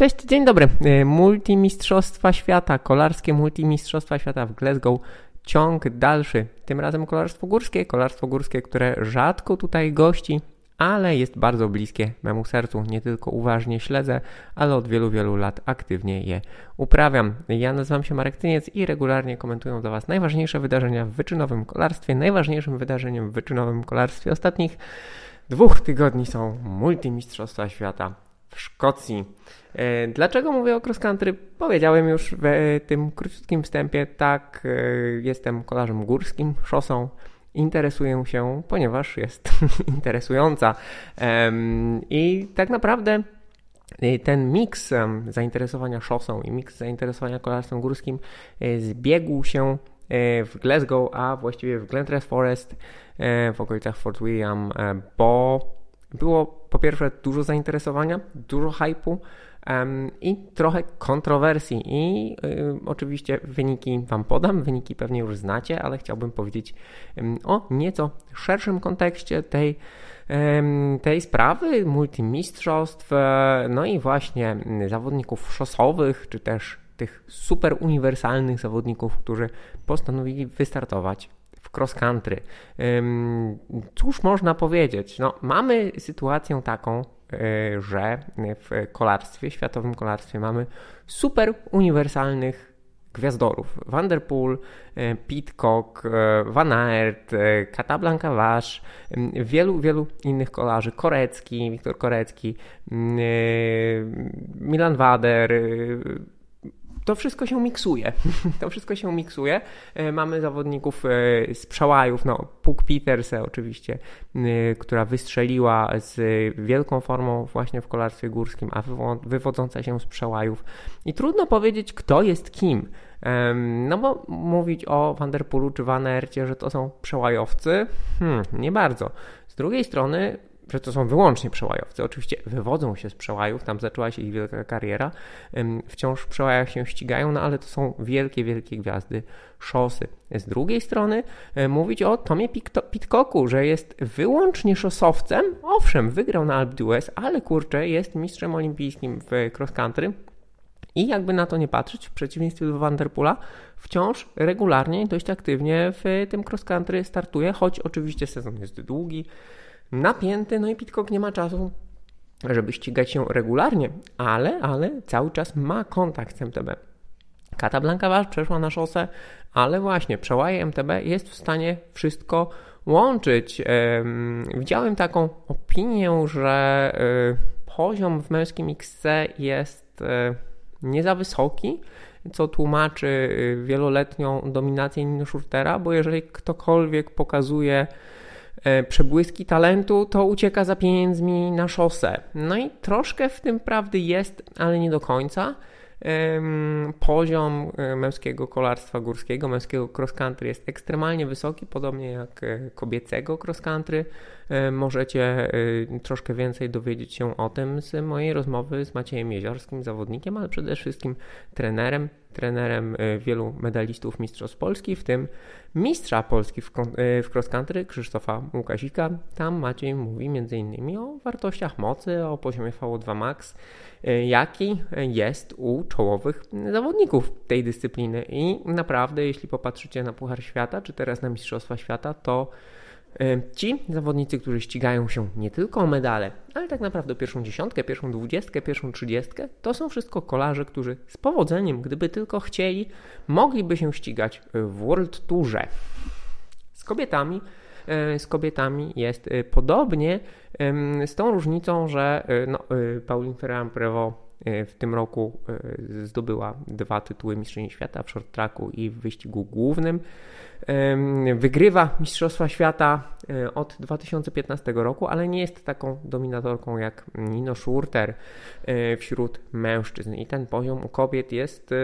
Cześć, dzień dobry. E, multimistrzostwa świata, kolarskie multimistrzostwa świata w Glasgow. Ciąg dalszy. Tym razem kolarstwo górskie. Kolarstwo górskie, które rzadko tutaj gości, ale jest bardzo bliskie memu sercu. Nie tylko uważnie śledzę, ale od wielu, wielu lat aktywnie je uprawiam. Ja nazywam się Marek Tyniec i regularnie komentuję dla Was najważniejsze wydarzenia w wyczynowym kolarstwie. Najważniejszym wydarzeniem w wyczynowym kolarstwie ostatnich dwóch tygodni są multimistrzostwa świata w Szkocji. E, dlaczego mówię o cross country? Powiedziałem już w tym krótkim wstępie. Tak, e, jestem kolarzem górskim, szosą. Interesuję się, ponieważ jest interesująca. I tak naprawdę e, ten miks zainteresowania szosą i miks zainteresowania kolarstwem górskim zbiegł się w Glasgow, a właściwie w Glentress Forest w okolicach Fort William, bo było po pierwsze dużo zainteresowania, dużo hypu um, i trochę kontrowersji. I y, oczywiście wyniki Wam podam, wyniki pewnie już znacie, ale chciałbym powiedzieć um, o nieco szerszym kontekście tej, tej sprawy, multimistrzostw, e, no i właśnie zawodników szosowych, czy też tych super uniwersalnych zawodników, którzy postanowili wystartować cross country. Cóż można powiedzieć? No, mamy sytuację taką, e, że w kolarstwie, światowym kolarstwie mamy super uniwersalnych gwiazdorów. Vanderpool, e, Pitcock, e, Van Aert, Casablanca Vache, wielu, wielu innych kolarzy. Korecki, Wiktor Korecki, Milan Wader, to wszystko się miksuje. To wszystko się miksuje. E, mamy zawodników e, z przełajów, no Puk Peters oczywiście, która wystrzeliła z wielką formą właśnie w kolarstwie górskim, a wywodząca się z przełajów. I trudno powiedzieć, kto jest kim. No bo mówić o Vanderpoolu czy Van Aercie, że to są przełajowcy, hmm, nie bardzo. Z drugiej strony to są wyłącznie przełajowcy. Oczywiście wywodzą się z przełajów, tam zaczęła się ich wielka kariera. Wciąż w przełajach się ścigają, no ale to są wielkie, wielkie gwiazdy szosy. Z drugiej strony e, mówić o Tomie Pitcocku, że jest wyłącznie szosowcem. Owszem, wygrał na Alpe d'Huez, ale kurczę, jest mistrzem olimpijskim w cross country. I jakby na to nie patrzeć, w przeciwieństwie do Vanderpoola, wciąż regularnie, dość aktywnie w tym cross country startuje, choć oczywiście sezon jest długi, napięty, no i Pitcock nie ma czasu, żeby ścigać się regularnie, ale, ale cały czas ma kontakt z MTB. Kata Blankawasz przeszła na szosę, ale właśnie przełaje MTB jest w stanie wszystko łączyć. Widziałem taką opinię, że e, poziom w męskim XC jest e, nie za wysoki, co tłumaczy e, wieloletnią dominację Nino Schurtera, bo jeżeli ktokolwiek pokazuje przebłyski talentu, to ucieka za pieniędzmi na szosę. No i troszkę w tym prawdy jest, ale nie do końca. Poziom e, męskiego kolarstwa górskiego, męskiego cross country jest ekstremalnie wysoki, podobnie jak e, kobiecego cross country. Możecie troszkę więcej dowiedzieć się o tym z mojej rozmowy z Maciejem Jeziorskim, zawodnikiem, ale przede wszystkim trenerem, trenerem wielu medalistów Mistrzostw Polski, w tym mistrza Polski w, e, cross country Krzysztofa Łukasika. Tam Maciej mówi m.in. o wartościach mocy, o poziomie VO2 max, e, jaki jest u czołowych zawodników tej dyscypliny. I naprawdę, jeśli popatrzycie na Puchar Świata, czy teraz na Mistrzostwa Świata, to Ci zawodnicy, którzy ścigają się nie tylko o medale, ale tak naprawdę pierwszą dziesiątkę, pierwszą dwudziestkę, pierwszą trzydziestkę, to są wszystko kolarze, którzy z powodzeniem, gdyby tylko chcieli, mogliby się ścigać w World Tourze. Z kobietami e, z kobietami jest e, podobnie, z tą różnicą, że e, no, Pauline Ferrand-Prévot w tym roku zdobyła dwa tytuły Mistrzyni Świata w short tracku i w wyścigu głównym wygrywa Mistrzostwa Świata e, od 2015 roku, ale nie jest taką dominatorką jak Nino Schurter e, wśród mężczyzn. I ten poziom u kobiet jest e,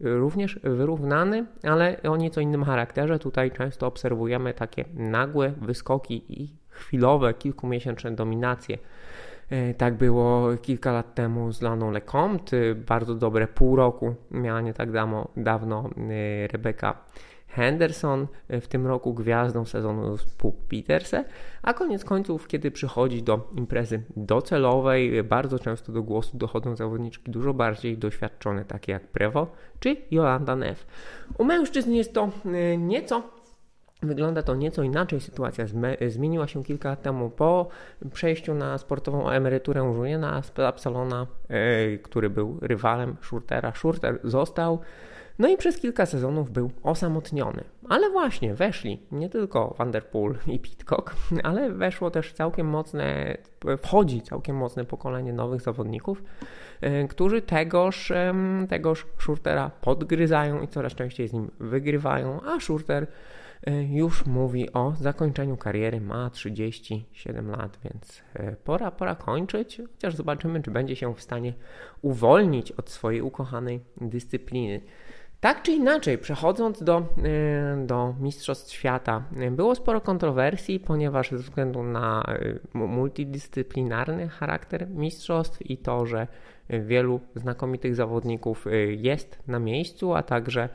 również wyrównany, ale o nieco innym charakterze. Tutaj często obserwujemy takie nagłe wyskoki i chwilowe, kilkumiesięczne dominacje. Tak było kilka lat temu z Laną Lecomte, bardzo dobre pół roku miała nie tak dawno, dawno Rebeka Henderson, w tym roku gwiazdą sezonu Puk Peterse, a koniec końców, kiedy przychodzi do imprezy docelowej, bardzo często do głosu dochodzą zawodniczki dużo bardziej doświadczone, takie jak Prevo czy Jolanda Neff. U mężczyzn jest to nieco Wygląda to nieco inaczej. Sytuacja zmieniła się kilka lat temu po przejściu na sportową emeryturę Juliana Absalona, yy, który był rywalem Schurtera. Schurter został, no i przez kilka sezonów był osamotniony. Ale właśnie weszli nie tylko Vanderpool i Pitcock, ale weszło też całkiem mocne, wchodzi całkiem mocne pokolenie nowych zawodników, yy, którzy tegoż, tegoż Schurtera podgryzają i coraz częściej z nim wygrywają, a Schurter E, już mówi o zakończeniu kariery, ma 37 lat, więc e, pora, pora kończyć, chociaż zobaczymy, czy będzie się w stanie uwolnić od swojej ukochanej dyscypliny. Tak czy inaczej, przechodząc do, e, do Mistrzostw Świata, było sporo kontrowersji, ponieważ ze względu na multidyscyplinarny charakter mistrzostw i to, że wielu znakomitych zawodników y, jest na miejscu, a także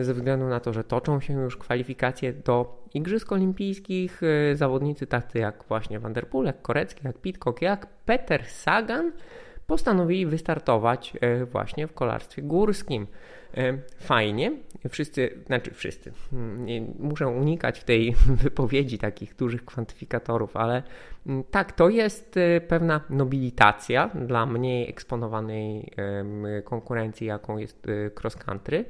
ze względu na to, że toczą się już kwalifikacje do Igrzysk Olimpijskich, y, zawodnicy tacy jak właśnie Vanderpool, jak Korecki, jak Pitcock, jak Peter Sagan postanowili wystartować y, właśnie w kolarstwie górskim. E, fajnie. Wszyscy, znaczy wszyscy, nie, muszę unikać w tej wypowiedzi takich dużych kwantyfikatorów, ale mm, tak, to jest e, pewna nobilitacja dla mniej eksponowanej konkurencji, jaką jest e, cross country,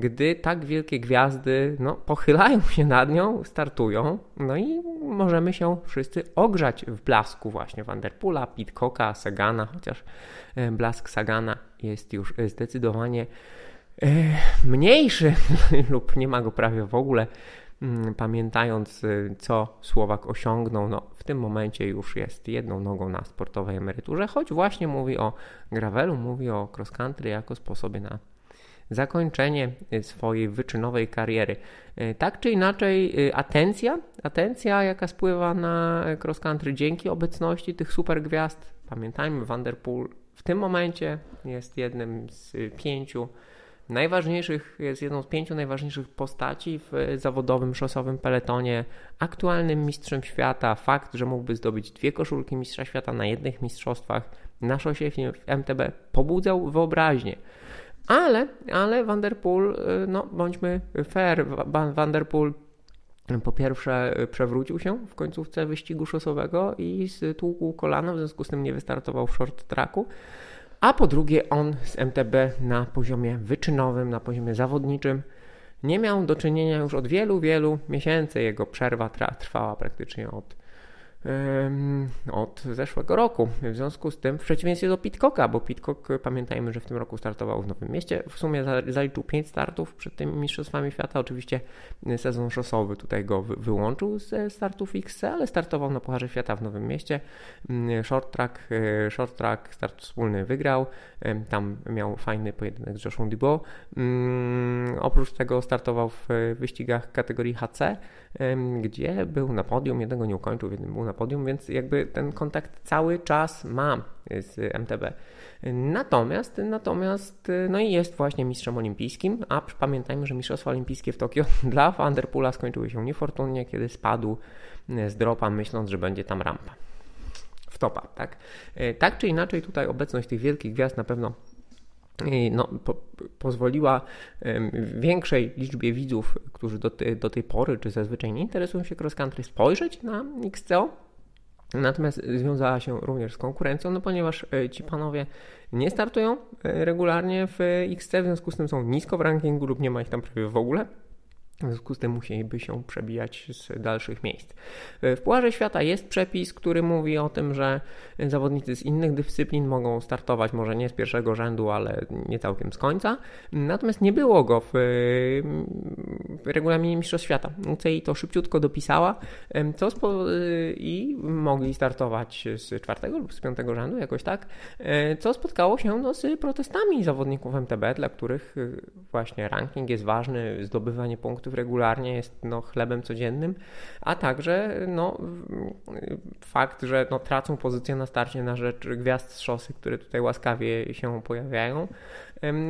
gdy tak wielkie gwiazdy no, pochylają się nad nią, startują, no i możemy się wszyscy ogrzać w blasku właśnie Vanderpoola, Pitcocka, Sagana, chociaż blask Sagana jest już zdecydowanie mniejszy lub nie ma go prawie w ogóle, mm, pamiętając y, co Słowak osiągnął, no w tym momencie już jest jedną nogą na sportowej emeryturze, choć właśnie mówi o gravelu, mówi o cross country jako sposobie na zakończenie y, swojej wyczynowej kariery. Y, tak czy inaczej, atencja, atencja jaka spływa na cross country dzięki obecności tych super gwiazd. Pamiętajmy, Vanderpool w tym momencie jest jednym z pięciu najważniejszych, jest jedną z pięciu najważniejszych postaci w zawodowym szosowym peletonie, aktualnym mistrzem świata. Fakt, że mógłby zdobyć dwie koszulki mistrza świata na jednych mistrzostwach na szosie w MTB pobudzał wyobraźnię. Ale, ale Vanderpool, y, no bądźmy fair, Vanderpool po pierwsze przewrócił się w końcówce wyścigu szosowego i stłukł kolano, w związku z tym nie wystartował w short tracku a po drugie on z MTB na poziomie wyczynowym, na poziomie zawodniczym nie miał do czynienia już od wielu, wielu miesięcy. Jego przerwa trwała praktycznie od od zeszłego roku. W związku z tym, w przeciwieństwie do Pitcocka, bo Pitcock, pamiętajmy, że w tym roku startował w Nowym Mieście, w sumie zaliczył 5 startów przed tymi Mistrzostwami Świata. Oczywiście sezon szosowy tutaj go wyłączył ze startów XC, ale startował na Pucharze Świata w Nowym Mieście. Short track, e, short track start wspólny wygrał. Tam miał fajny pojedynek z Joshua Dubois. Mm, oprócz tego startował w wyścigach kategorii HC, gdzie był na podium, jednego nie ukończył, jednym był na podium, więc jakby ten kontakt cały czas mam z MTB. Natomiast, natomiast, no i jest właśnie mistrzem olimpijskim, a pamiętajmy, że Mistrzostwa Olimpijskie w Tokio dla Vanderpoola skończyły się niefortunnie, kiedy spadł z dropa, myśląc, że będzie tam rampa. W topa, tak? E, tak czy inaczej, tutaj obecność tych wielkich gwiazd na pewno no, po, pozwoliła większej liczbie widzów, którzy do, te, do tej pory czy zazwyczaj nie interesują się cross country, spojrzeć na XCO. Natomiast związała się również z konkurencją, no ponieważ e, ci panowie nie startują e, regularnie w XC, w związku z tym są nisko w rankingu lub nie ma ich tam prawie w ogóle. W związku z tym musieliby się przebijać z dalszych miejsc. W Pucharze Świata jest przepis, który mówi o tym, że zawodnicy z innych dyscyplin mogą startować może nie z pierwszego rzędu, ale nie całkiem z końca. Natomiast nie było go w, regulaminie Mistrzostw Świata. UCI to szybciutko dopisała co i mogli startować z czwartego lub z piątego rzędu, jakoś tak, co spotkało się no, z protestami zawodników MTB, dla których właśnie ranking jest ważny, zdobywanie punktów regularnie jest no, chlebem codziennym, a także no, fakt, że no, tracą pozycję na starcie na rzecz gwiazd z szosy, które tutaj łaskawie się pojawiają,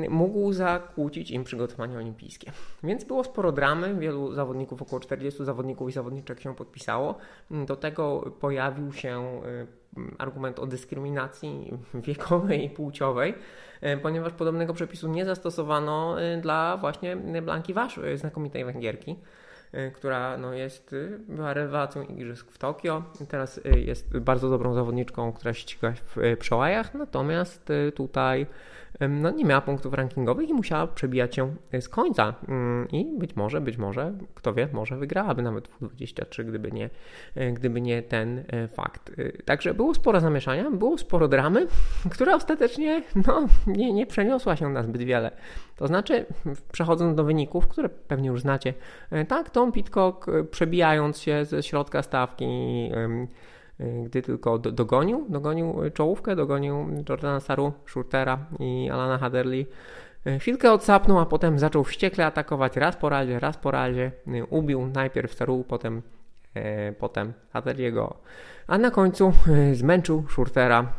mógł zakłócić im przygotowanie olimpijskie. Więc było sporo dramy, wielu zawodników, około 40 zawodników i zawodniczek się podpisało. Do tego pojawił się argument o dyskryminacji wiekowej i płciowej, e, ponieważ podobnego przepisu nie zastosowano e, dla właśnie Blanki Wasz, e, znakomitej Węgierki która no, jest, była rewelacją igrzysk w Tokio. Teraz jest bardzo dobrą zawodniczką, która ściga w przełajach, natomiast tutaj no, nie miała punktów rankingowych i musiała przebijać się z końca. Mm, I być może, być może, kto wie, może wygrałaby nawet w 23, gdyby nie, e, gdyby nie ten e, fakt. E, także było sporo zamieszania, było sporo dramy, która ostatecznie no, nie, nie przeniosła się na zbyt wiele. To znaczy, przechodząc do wyników, które pewnie już znacie, tak, Tom Pitcock przebijając się ze środka stawki gdy tylko dogonił, dogonił czołówkę, dogonił Jordana Saru, Schurtera i Alana Haderli. Y, chwilkę odsapnął, a potem zaczął wściekle atakować raz po razie, raz po razie. Y, ubił najpierw Saru, potem, potem Haderliego, a na końcu zmęczył Schurtera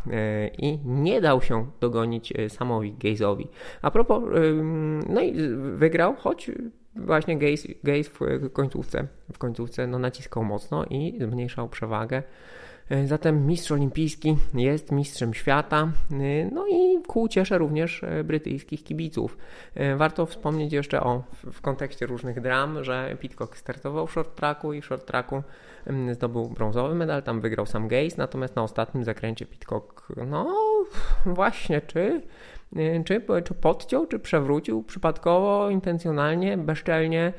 i nie dał się dogonić samowi Gaze'owi. A propos, no i wygrał, choć właśnie Gaze, Gaze w końcówce, w końcówce no, naciskał mocno i zmniejszał przewagę. E, zatem mistrz olimpijski jest mistrzem świata, e, no i ku cieszę również e, brytyjskich kibiców. Warto wspomnieć jeszcze o, w kontekście różnych dram, że Pitcock startował w short tracku i w short tracku zdobył brązowy medal, tam wygrał sam Gaze, natomiast na ostatnim zakręcie Pitcock, no właśnie, czy czy, czy podciął, czy przewrócił przypadkowo, intencjonalnie, bezczelnie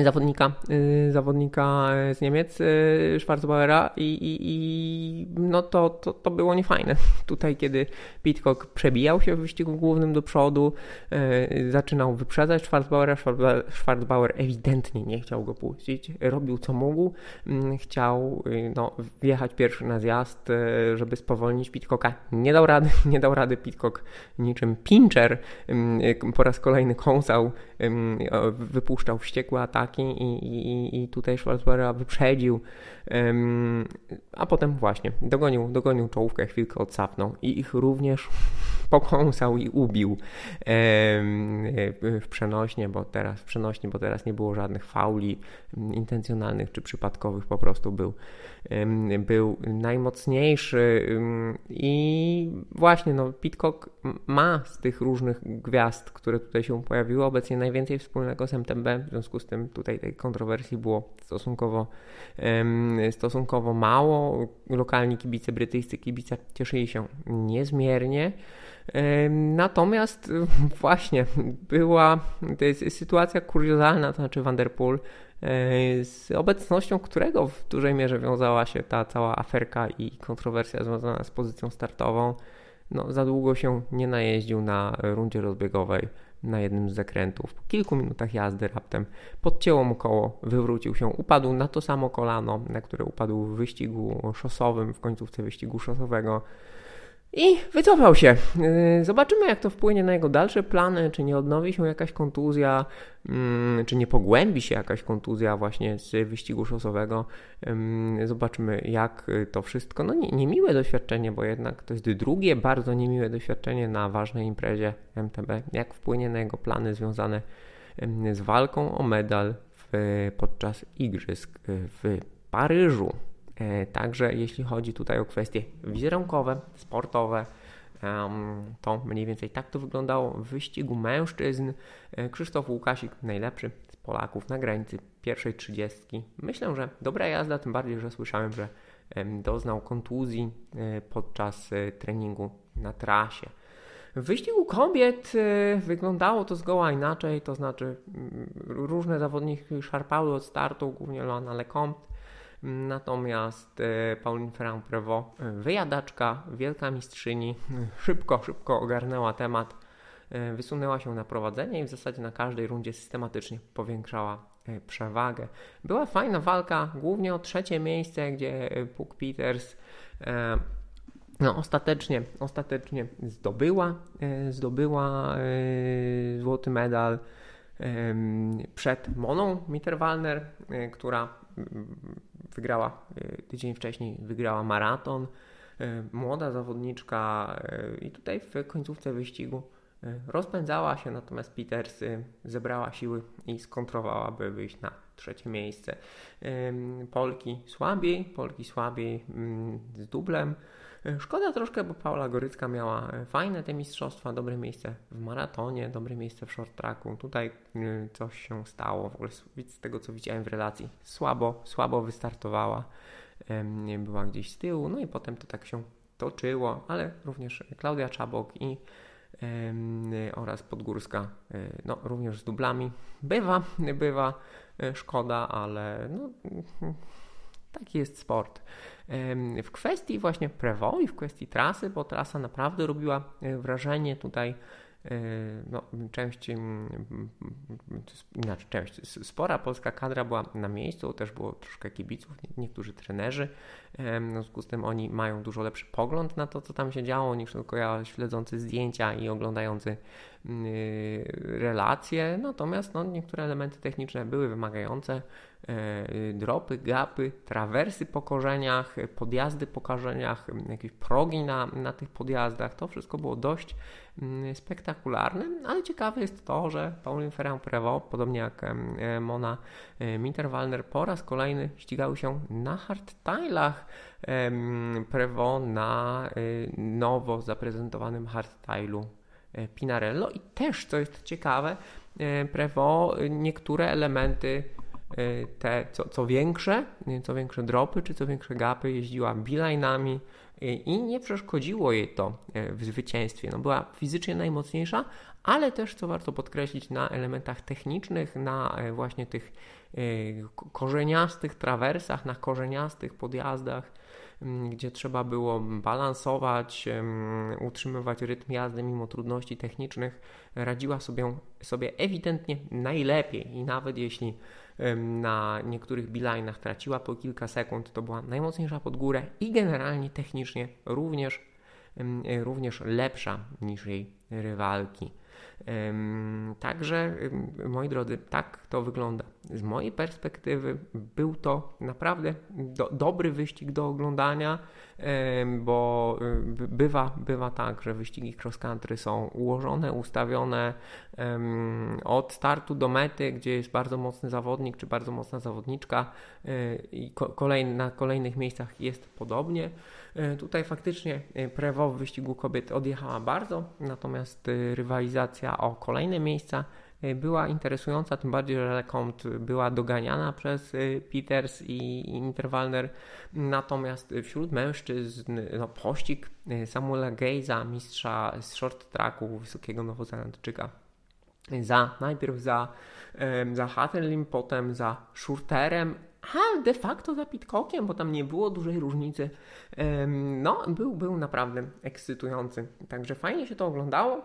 zawodnika, y, zawodnika z Niemiec, y, Schwarzbauera i, i, i no to, to, to było niefajne. Tutaj, kiedy Pitcock przebijał się w wyścigu głównym do przodu, y, zaczynał wyprzedzać Schwarzbauera, Schwarzbauer ewidentnie nie chciał go puścić, robił co mógł, mm, chciał no, wjechać pierwszy na zjazd, żeby spowolnić Pitcocka. Nie dał rady, nie dał rady Pitcock niczym pincher, po raz kolejny kąsał, wypuszczał wściekłe ataki, i, i, i tutaj Schwarzbauer wyprzedził, a potem właśnie dogonił, dogonił czołówkę, chwilkę odsapnął i ich również pokąsał i ubił w przenośnie, bo teraz w przenośnie, bo teraz nie było żadnych fauli intencjonalnych czy przypadkowych, po prostu był, był najmocniejszy i właśnie no, Pitcock ma z tych różnych gwiazd, które tutaj się pojawiły, obecnie najwięcej wspólnego z MTB, w związku z tym tutaj tej kontrowersji było stosunkowo, stosunkowo mało. Lokalni kibice, brytyjscy kibice cieszyli się niezmiernie. Natomiast właśnie była to jest sytuacja kuriozalna, to znaczy Vanderpool, e, z obecnością którego w dużej mierze wiązała się ta cała aferka i kontrowersja związana z pozycją startową. No, za długo się nie najeździł na rundzie rozbiegowej na jednym z zakrętów. Po kilku minutach jazdy raptem podcięło mu koło, wywrócił się, upadł na to samo kolano, na które upadł w wyścigu szosowym, w końcówce wyścigu szosowego. I wycofał się. Yy, zobaczymy, jak to wpłynie na jego dalsze plany, czy nie odnowi się jakaś kontuzja, mm, czy nie pogłębi się jakaś kontuzja właśnie z wyścigu szosowego. Zobaczymy, jak to wszystko. No, nie, niemiłe doświadczenie, bo jednak to jest drugie bardzo niemiłe doświadczenie na ważnej imprezie MTB. Jak wpłynie na jego plany związane z walką o medal w, podczas igrzysk w Paryżu. E, także jeśli chodzi tutaj o kwestie wizerunkowe, sportowe, to mniej więcej tak to wyglądało w wyścigu mężczyzn. E, Krzysztof Łukasik najlepszy z Polaków na granicy pierwszej trzydziestki. Myślę, że dobra jazda, tym bardziej, że słyszałem, że doznał kontuzji e, podczas treningu na trasie. W wyścigu kobiet wyglądało to zgoła inaczej, to znaczy różne zawodniki szarpały od startu, głównie Loana Lecomte, Natomiast e, Pauline Ferrand-Prévot, e, wyjadaczka, wielka mistrzyni, szybko, szybko ogarnęła temat, e, wysunęła się na prowadzenie i w zasadzie na każdej rundzie systematycznie powiększała przewagę. Była fajna walka, głównie o trzecie miejsce, gdzie Puck Peters no, ostatecznie, ostatecznie zdobyła, zdobyła złoty medal przed Moną Mitterwalner, która mm, wygrała tydzień wcześniej, wygrała maraton. Młoda zawodniczka i tutaj w końcówce wyścigu rozpędzała się, natomiast Peters zebrała siły i skontrowała, by wyjść na trzecie miejsce. Polki słabiej, Polki słabiej mm, z dublem. Szkoda troszkę, bo Paula Gorycka miała e, fajne te mistrzostwa, dobre miejsce w maratonie, dobre miejsce w short tracku. Tutaj e, coś się stało, w ogóle z tego co widziałem w relacji. Słabo, słabo wystartowała, była gdzieś z tyłu, no i potem to tak się toczyło, ale również Klaudia Czabok i oraz Podgórska, e, no również z dublami. Bywa, bywa, szkoda, ale no Taki jest sport. W kwestii właśnie Prevo i w kwestii trasy, bo trasa naprawdę robiła e, wrażenie tutaj E, no, część, inaczej, część, spora polska kadra była na miejscu, też było troszkę kibiców, niektórzy trenerzy, w związku z tym oni mają dużo lepszy pogląd na to, co tam się działo, niż tylko ja śledzący zdjęcia i oglądający relacje, natomiast no, niektóre elementy techniczne były wymagające, e, dropy, gapy, trawersy po korzeniach, podjazdy po korzeniach, jakieś progi na, na tych podjazdach, to wszystko było dość Mm, spektakularnym, ale ciekawe jest to, że Pauline Ferrand-Prévot, podobnie jak Mona Minterwalner, po raz kolejny ścigały się na hardtailach. Prévot na y, nowo zaprezentowanym hardtailu e, Pinarello i też, co jest ciekawe, e, Prévot niektóre elementy e, te co, co większe, co większe dropy czy co większe gapy jeździła beeline'ami, i nie przeszkodziło jej to e, w zwycięstwie. No, była fizycznie najmocniejsza, ale też, co warto podkreślić, na elementach technicznych, na właśnie tych korzeniastych trawersach, na korzeniastych podjazdach, gdzie trzeba było balansować, utrzymywać rytm jazdy mimo trudności technicznych, radziła sobie, sobie ewidentnie najlepiej i nawet jeśli na niektórych bilajnach traciła po kilka sekund, to była najmocniejsza pod górę i generalnie technicznie również, również lepsza niż jej rywalki. Także, moi drodzy, tak to wygląda. Z mojej perspektywy był to naprawdę do, dobry wyścig do oglądania, bo bywa, bywa tak, że wyścigi cross country są ułożone, ustawione od startu do mety, gdzie jest bardzo mocny zawodnik czy bardzo mocna zawodniczka e, i na kolejnych miejscach jest podobnie. E, tutaj faktycznie e, Prewo w wyścigu kobiet odjechała bardzo, natomiast e, rywalizacja o kolejne miejsca była interesująca, tym bardziej, że Lecomte była doganiana przez Peters i Interwalner. Natomiast wśród mężczyzn no, pościg Samuela Gejza, mistrza z short tracku, wysokiego nowozelandczyka, za, najpierw za, za Hatterlim, potem za Schurterem, a de facto za Pitcockiem, bo tam nie było dużej różnicy. No, był, był naprawdę ekscytujący. Także fajnie się to oglądało.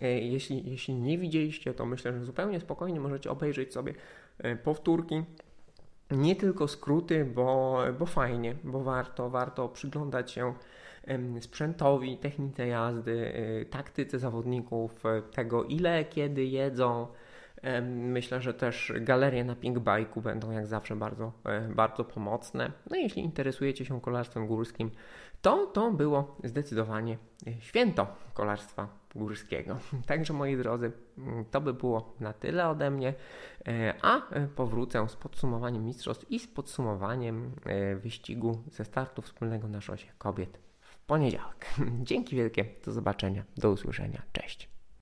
E, jeśli, jeśli nie widzieliście, to myślę, że zupełnie spokojnie możecie obejrzeć sobie e, powtórki. Nie tylko skróty, bo, bo fajnie, bo warto, warto przyglądać się sprzętowi, technice jazdy, e, taktyce zawodników, tego ile, kiedy jedzą, Myślę, że też galerie na Pink Bike'u będą jak zawsze bardzo, e, bardzo pomocne. No jeśli interesujecie się kolarstwem górskim, to to było zdecydowanie święto kolarstwa górskiego. Także moi drodzy, mm, to by było na tyle ode mnie, e, a e, powrócę z podsumowaniem mistrzostw i z podsumowaniem wyścigu ze startu wspólnego na szosie kobiet w poniedziałek. Dzięki wielkie, do zobaczenia, do usłyszenia, cześć.